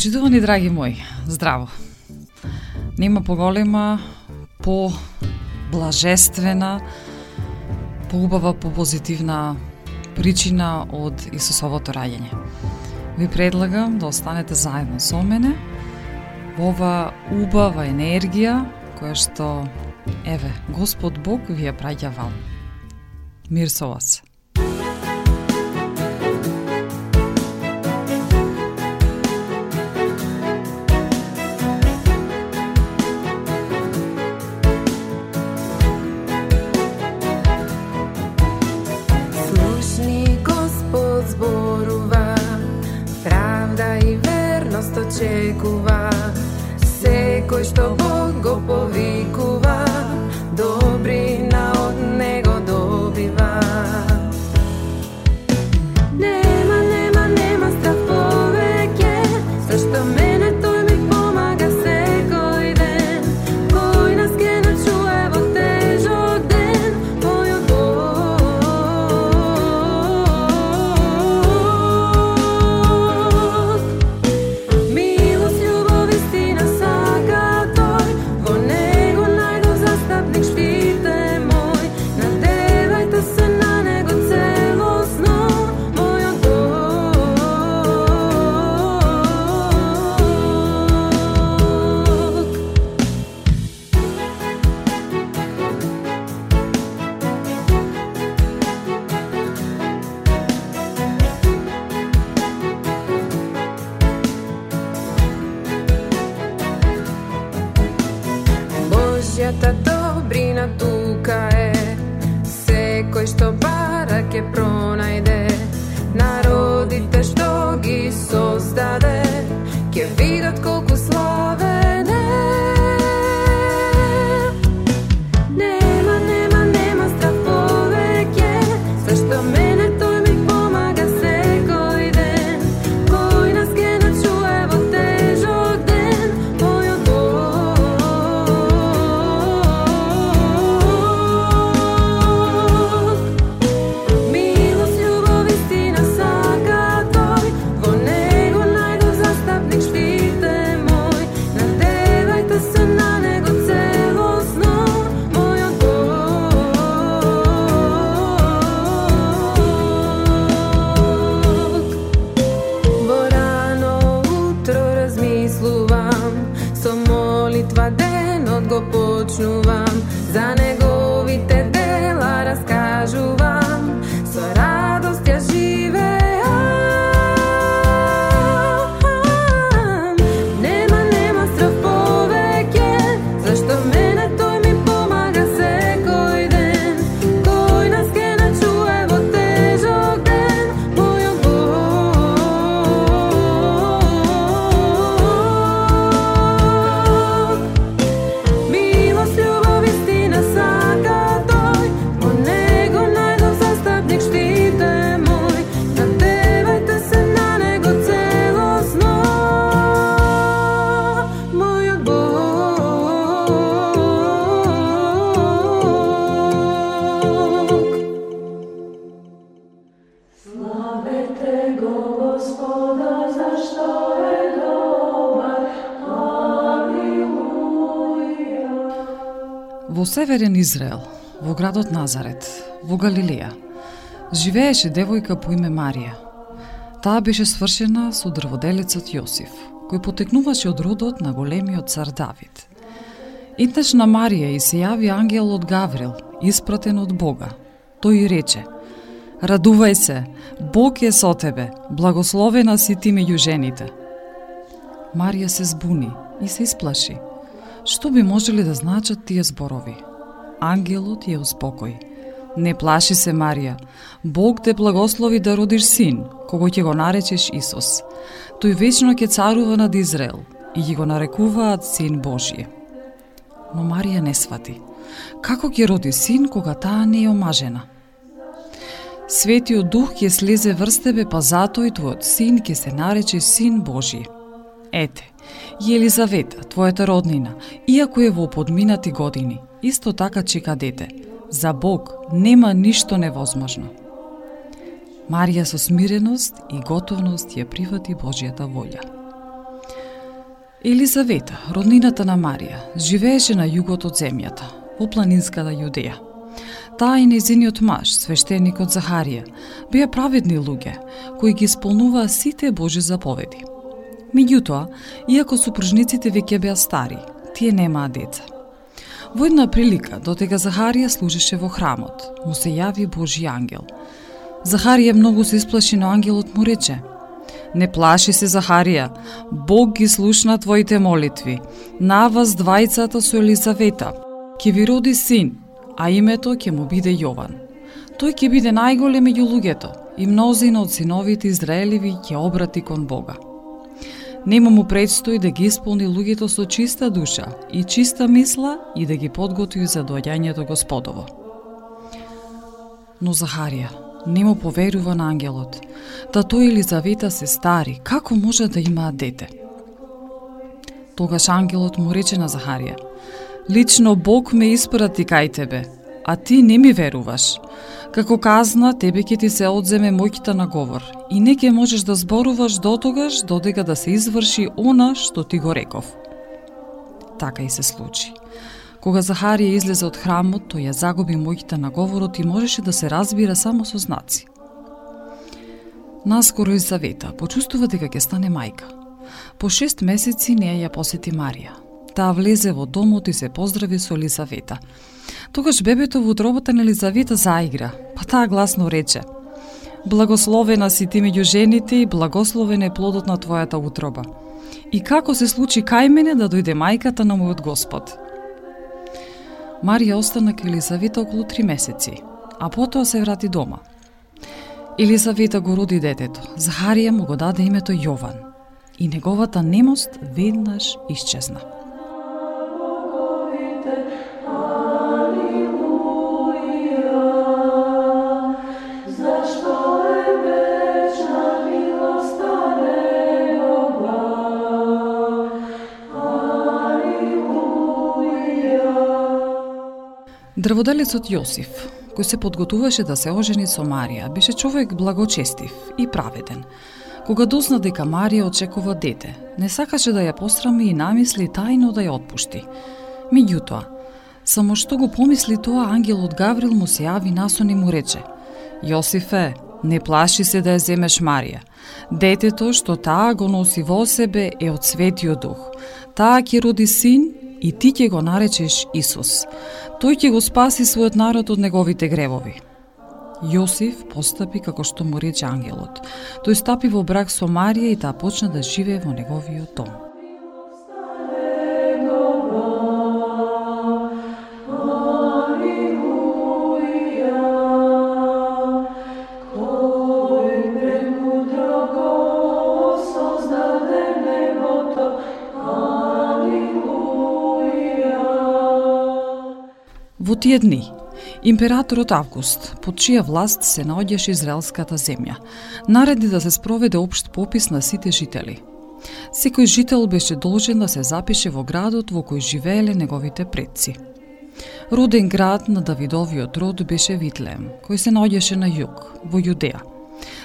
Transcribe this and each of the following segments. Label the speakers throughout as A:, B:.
A: Почитувани драги мои, здраво. Нема поголема, по блажествена, поубава, попозитивна причина од Исусовото раѓање. Ви предлагам да останете заедно со мене во ова убава енергија која што, еве, Господ Бог ви ја праќа вам. Мир со вас.
B: Зборува, правда и верност очекува. Секој што бори Божјата добрина тука е. Секој што бара ке пронајде. Народите што ги создаде Ке видат колку
A: северен Израел, во градот Назарет, во Галилеја, живееше девојка по име Марија. Таа беше свршена со дрводелецот Јосиф, кој потекнуваше од родот на големиот цар Давид. Еднаш на Марија и се јави ангел од Гаврил, испратен од Бога. Тој и рече, Радувај се, Бог е со тебе, благословена си ти меѓу жените. Марија се збуни и се исплаши. Што би можеле да значат тие зборови? Ангелот ја успокои. Не плаши се, Марија. Бог те благослови да родиш син, кого ќе го наречеш Исус. Тој вечно ќе царува над Израел и ги го нарекуваат Син Божије. Но Марија не свати. Како ќе роди син кога таа не е омажена? Светиот Дух ќе слезе врз тебе, па затоа твојот син ќе се нарече Син Божије. Ете, Елизавета, твојата роднина, иако е во подминати години, исто така чека дете. За Бог нема ништо невозможно. Марија со смиреност и готовност ја прифати Божјата волја. Елизавета, роднината на Марија, живееше на југот од земјата, во планинската Јудеја. Таа и незиниот маж, свештеникот Захарија, беа праведни луѓе, кои ги исполнуваа сите Божи заповеди. Меѓутоа, иако супружниците веќе беа стари, тие немаа деца. Во една прилика, дотега Захарија служеше во храмот, му се јави Божи ангел. Захарија многу се исплаши, но ангелот му рече – Не плаши се, Захарија, Бог ги слушна твоите молитви. На вас двајцата со Елизавета. Ке ви роди син, а името ќе му биде Јован. Тој ќе биде најголем меѓу луѓето и мнозина од синовите Израелеви ќе обрати кон Бога. Нема му предстои да ги исполни луѓето со чиста душа и чиста мисла и да ги подготви за доаѓањето Господово. Но Захарија не му поверува на ангелот, да тој Елизавета се стари, како може да имаат дете? Тогаш ангелот му рече на Захарија, Лично Бог ме испрати кај тебе, а ти не ми веруваш. Како казна, тебе ќе ти се одземе моќта на говор и не ќе можеш да зборуваш дотогаш додека да се изврши она што ти го реков. Така и се случи. Кога Захарија излезе од храмот, тој ја загуби моќта на говорот и можеше да се разбира само со знаци. Наскоро Изавета почувствува дека ќе стане мајка. По шест месеци неја ја посети Марија. Таа влезе во домот и се поздрави со Елизавета. Тогаш бебето во утробата на Елизавета заигра, па таа гласно рече Благословена си ти меѓу жените и благословен е плодот на твојата утроба. И како се случи кај мене да дојде мајката на мојот Господ? Марија остана кај Елизавета околу три месеци, а потоа се врати дома. Елизавета го роди детето. Захарија му го даде името Јован. И неговата немост веднаш исчезна. Дрводелецот Јосиф, кој се подготуваше да се ожени со Марија, беше човек благочестив и праведен. Кога дозна дека Марија очекува дете, не сакаше да ја посрами и намисли тајно да ја отпушти. Меѓутоа, само што го помисли тоа, ангелот Гаврил му се јави насон и му рече Јосифе, не плаши се да ја земеш Марија. Детето што таа го носи во себе е од Светиот Дух. Таа ќе роди син и ти ќе го наречеш Исус. Тој ќе го спаси својот народ од неговите гревови. Јосиф постапи како што му рече ангелот. Тој стапи во брак со Марија и таа почна да живее во неговиот дом. Тие дни, императорот Август, под чија власт се наоѓаше израелската земја, нареди да се спроведе општ попис на сите жители. Секој жител беше должен да се запише во градот во кој живееле неговите предци. Роден град на Давидовиот род беше Витлеем, кој се наоѓаше на југ, во Јудеа.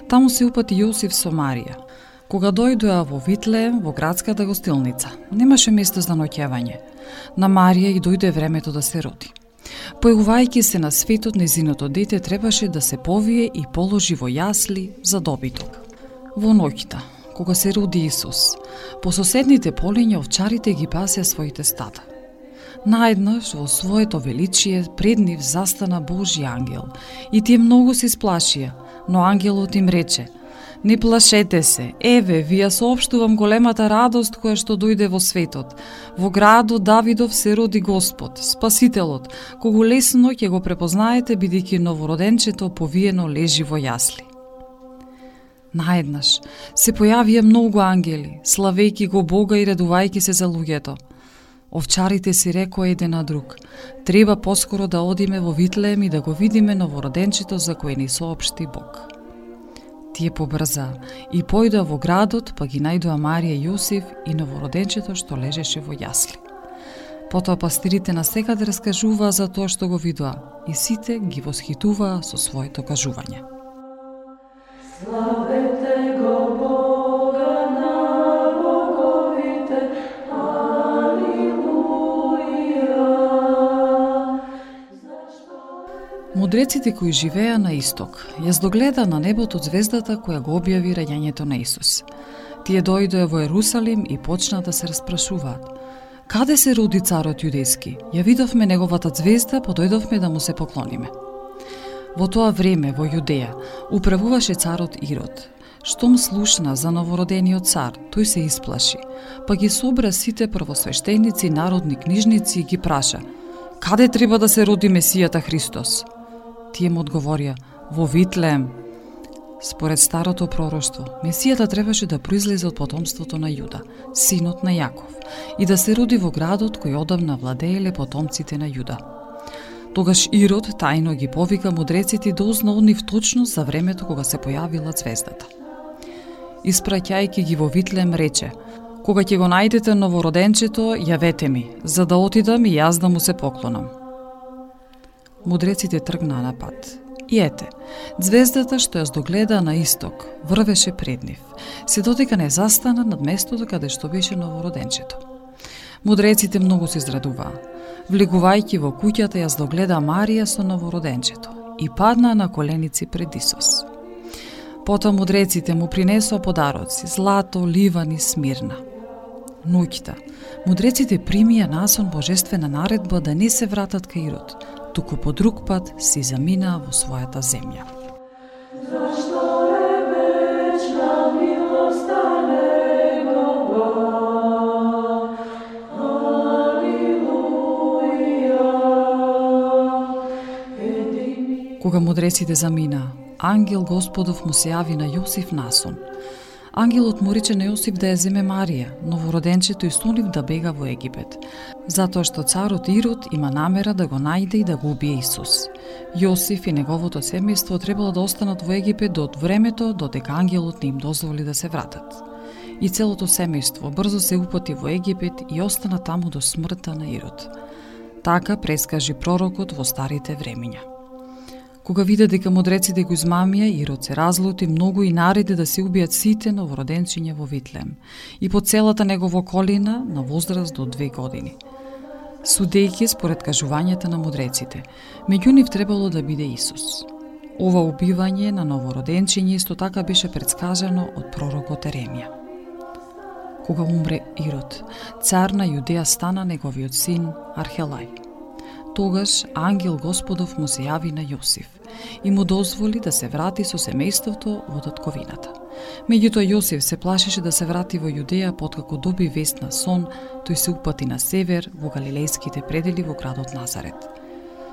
A: Таму се упати Јосиф со Марија. Кога дојдоа во Витлеем, во градската гостилница, немаше место за ноќевање. На Марија и дојде времето да се роди. Појувајќи се на светот, незиното дете требаше да се повие и положи во јасли за добиток. Во ноќта, кога се роди Исус, по соседните полиња овчарите ги пасе своите стада. Наеднаш во своето величие пред нив застана Божи ангел и тие многу се сплашија, но ангелот им рече Не плашете се, еве, ви ја соопштувам големата радост која што дојде во светот. Во градот Давидов се роди Господ, Спасителот, кого лесно ќе го препознаете бидејќи новороденчето повиено лежи во јасли. Наеднаш се појавија многу ангели, славејки го Бога и редувајки се за луѓето. Овчарите си рекоа еден на друг, треба поскоро да одиме во Витлеем и да го видиме новороденчето за кој ни соопшти Бог. Тие побрза и појдоа во градот, па ги најдоа Марија и Јосиф и новороденчето што лежеше во јасли. Потоа пастирите на секаде раскажуваа за тоа што го видоа и сите ги восхитуваа со своето кажување.
B: Славете
A: Мудреците кои живеа на исток јас догледа на небото звездата која го објави раѓањето на Исус. Тие дојдоа во Ерусалим и почнаа да се распрашуваат. Каде се роди царот јудејски? Ја видовме неговата звезда, подојдовме да му се поклониме. Во тоа време во Јудеја управуваше царот Ирод. Штом слушна за новородениот цар, тој се исплаши, па ги собра сите првосвештеници, народни книжници и ги праша: Каде треба да се роди Месијата Христос? Тие му одговорија: Во Витлеем. Според старото пророштво, Месијата требаше да произлезе од потомството на Јуда, синот на Јаков, и да се роди во градот кој одамна владееле потомците на Јуда. Тогаш Ирод тајно ги повика мудреците да и дозна од нив точно за времето кога се појавила звездата. Испраќајќи ги во Витлем рече, кога ќе го најдете новороденчето, јавете ми, за да отидам и јас да му се поклонам. Мудреците тргнаа на пат. И ете, звездата што ја здогледа на исток, врвеше пред нив, се додека не застана над местото каде што беше новороденчето. Мудреците многу се израдуваа. Влегувајќи во куќата ја здогледа Марија со новороденчето и падна на коленици пред Исус. Потоа мудреците му принесоа подароци, злато, ливан и смирна. Ноќта, мудреците примија насон божествена наредба да не се вратат кај Ирод, туку по друг пат си заминаа во својата земја.
B: Зашто е вечна милоста Негова? Алилуја.
A: Кога мудреците заминаа, ангел Господов му се јави на Јосиф насон. Ангелот му рече на Јосиф да ја земе Марија, новороденчето и сонив да бега во Египет, затоа што царот Ирод има намера да го најде и да го убие Исус. Јосиф и неговото семејство требало да останат во Египет до времето додека ангелот не им дозволи да се вратат. И целото семејство брзо се упати во Египет и остана таму до смртта на Ирод. Така прескажи пророкот во старите времиња. Кога виде дека мудреците го измамија, Ирод се разлути многу и нареди да се убијат сите новороденчиња во Витлем и по целата негова околина на возраст до две години. Судејќи според кажувањата на мудреците, меѓу нив требало да биде Исус. Ова убивање на новороденчиња исто така беше предскажано од пророкот Еремија. Кога умре Ирод, цар на Јудеја стана неговиот син Архелај. Тогаш ангел Господов му се јави на Јосиф и му дозволи да се врати со семејството во татковината. Меѓутоа Јосиф се плашеше да се врати во Јудеја откако доби вест на сон, тој се упати на север во галилејските предели во градот Назарет.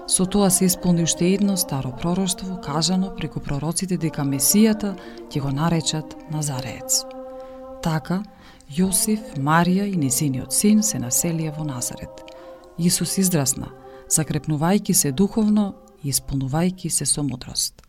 A: Со тоа се исполни уште едно старо пророштво кажано преку пророците дека Месијата ќе го наречат Назареец. Така, Јосиф, Марија и незиниот син се населија во Назарет. Исус издрасна, закрепнувајќи се духовно и исполнувајќи се со мудрост.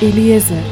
A: Елиезер,